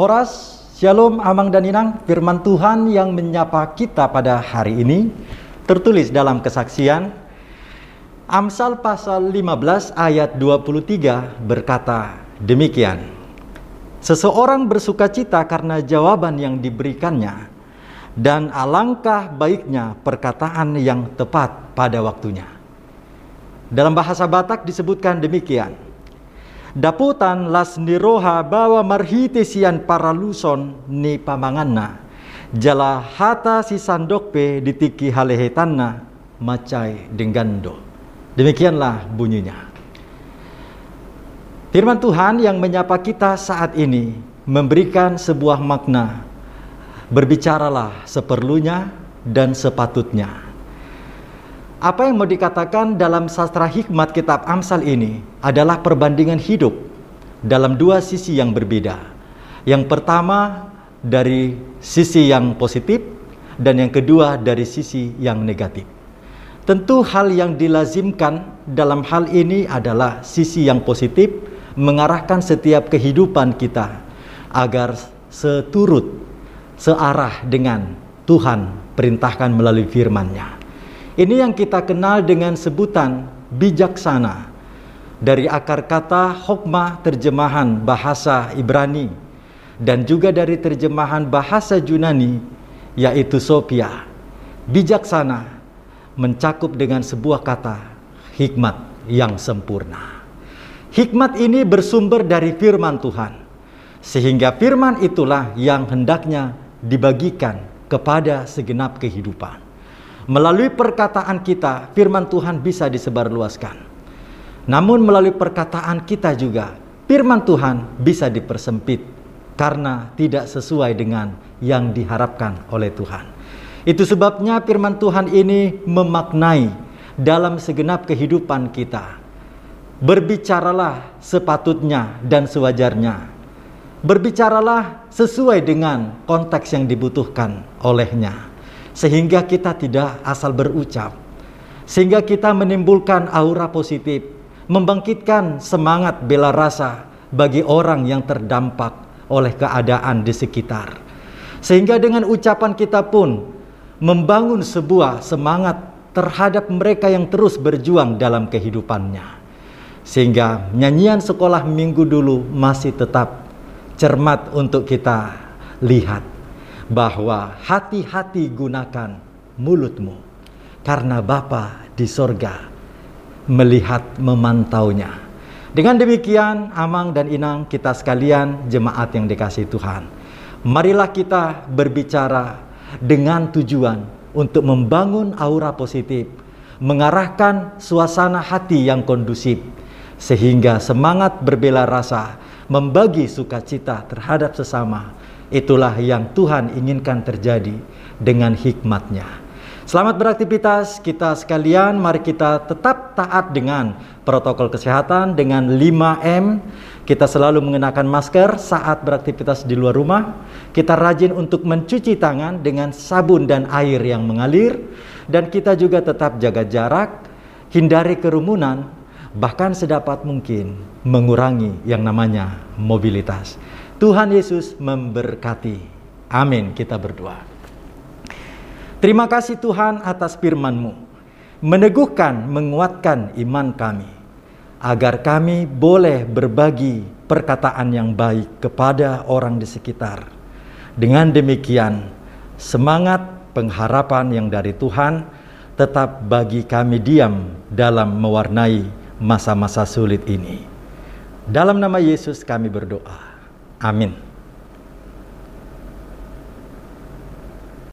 Horas, Shalom, Amang dan Inang, firman Tuhan yang menyapa kita pada hari ini tertulis dalam kesaksian Amsal pasal 15 ayat 23 berkata demikian. Seseorang bersuka cita karena jawaban yang diberikannya dan alangkah baiknya perkataan yang tepat pada waktunya. Dalam bahasa Batak disebutkan demikian daputan las niroha bawa marhite sian paraluson ni pamanganna. Jala hata si sandokpe ditiki halehetanna macai denggando demikianlah bunyinya. Firman Tuhan yang menyapa kita saat ini memberikan sebuah makna. Berbicaralah seperlunya dan sepatutnya apa yang mau dikatakan dalam sastra hikmat kitab Amsal ini adalah perbandingan hidup dalam dua sisi yang berbeda. Yang pertama dari sisi yang positif dan yang kedua dari sisi yang negatif. Tentu hal yang dilazimkan dalam hal ini adalah sisi yang positif mengarahkan setiap kehidupan kita agar seturut searah dengan Tuhan perintahkan melalui firman-Nya. Ini yang kita kenal dengan sebutan bijaksana. Dari akar kata hokmah terjemahan bahasa Ibrani dan juga dari terjemahan bahasa Yunani yaitu Sophia. Bijaksana mencakup dengan sebuah kata hikmat yang sempurna. Hikmat ini bersumber dari firman Tuhan. Sehingga firman itulah yang hendaknya dibagikan kepada segenap kehidupan. Melalui perkataan kita, firman Tuhan bisa disebarluaskan. Namun melalui perkataan kita juga, firman Tuhan bisa dipersempit karena tidak sesuai dengan yang diharapkan oleh Tuhan. Itu sebabnya firman Tuhan ini memaknai dalam segenap kehidupan kita. Berbicaralah sepatutnya dan sewajarnya. Berbicaralah sesuai dengan konteks yang dibutuhkan olehnya sehingga kita tidak asal berucap, sehingga kita menimbulkan aura positif, membangkitkan semangat bela rasa bagi orang yang terdampak oleh keadaan di sekitar, sehingga dengan ucapan kita pun membangun sebuah semangat terhadap mereka yang terus berjuang dalam kehidupannya. Sehingga nyanyian sekolah minggu dulu masih tetap cermat untuk kita lihat bahwa hati-hati gunakan mulutmu karena Bapa di sorga melihat memantaunya. Dengan demikian, Amang dan Inang, kita sekalian jemaat yang dikasih Tuhan. Marilah kita berbicara dengan tujuan untuk membangun aura positif, mengarahkan suasana hati yang kondusif, sehingga semangat berbela rasa, membagi sukacita terhadap sesama, Itulah yang Tuhan inginkan terjadi dengan hikmatnya. Selamat beraktivitas kita sekalian. Mari kita tetap taat dengan protokol kesehatan dengan 5M. Kita selalu mengenakan masker saat beraktivitas di luar rumah. Kita rajin untuk mencuci tangan dengan sabun dan air yang mengalir dan kita juga tetap jaga jarak, hindari kerumunan, bahkan sedapat mungkin mengurangi yang namanya mobilitas. Tuhan Yesus memberkati. Amin. Kita berdoa. Terima kasih Tuhan atas firman-Mu. Meneguhkan, menguatkan iman kami. Agar kami boleh berbagi perkataan yang baik kepada orang di sekitar. Dengan demikian, semangat pengharapan yang dari Tuhan tetap bagi kami diam dalam mewarnai masa-masa sulit ini. Dalam nama Yesus kami berdoa. Amin.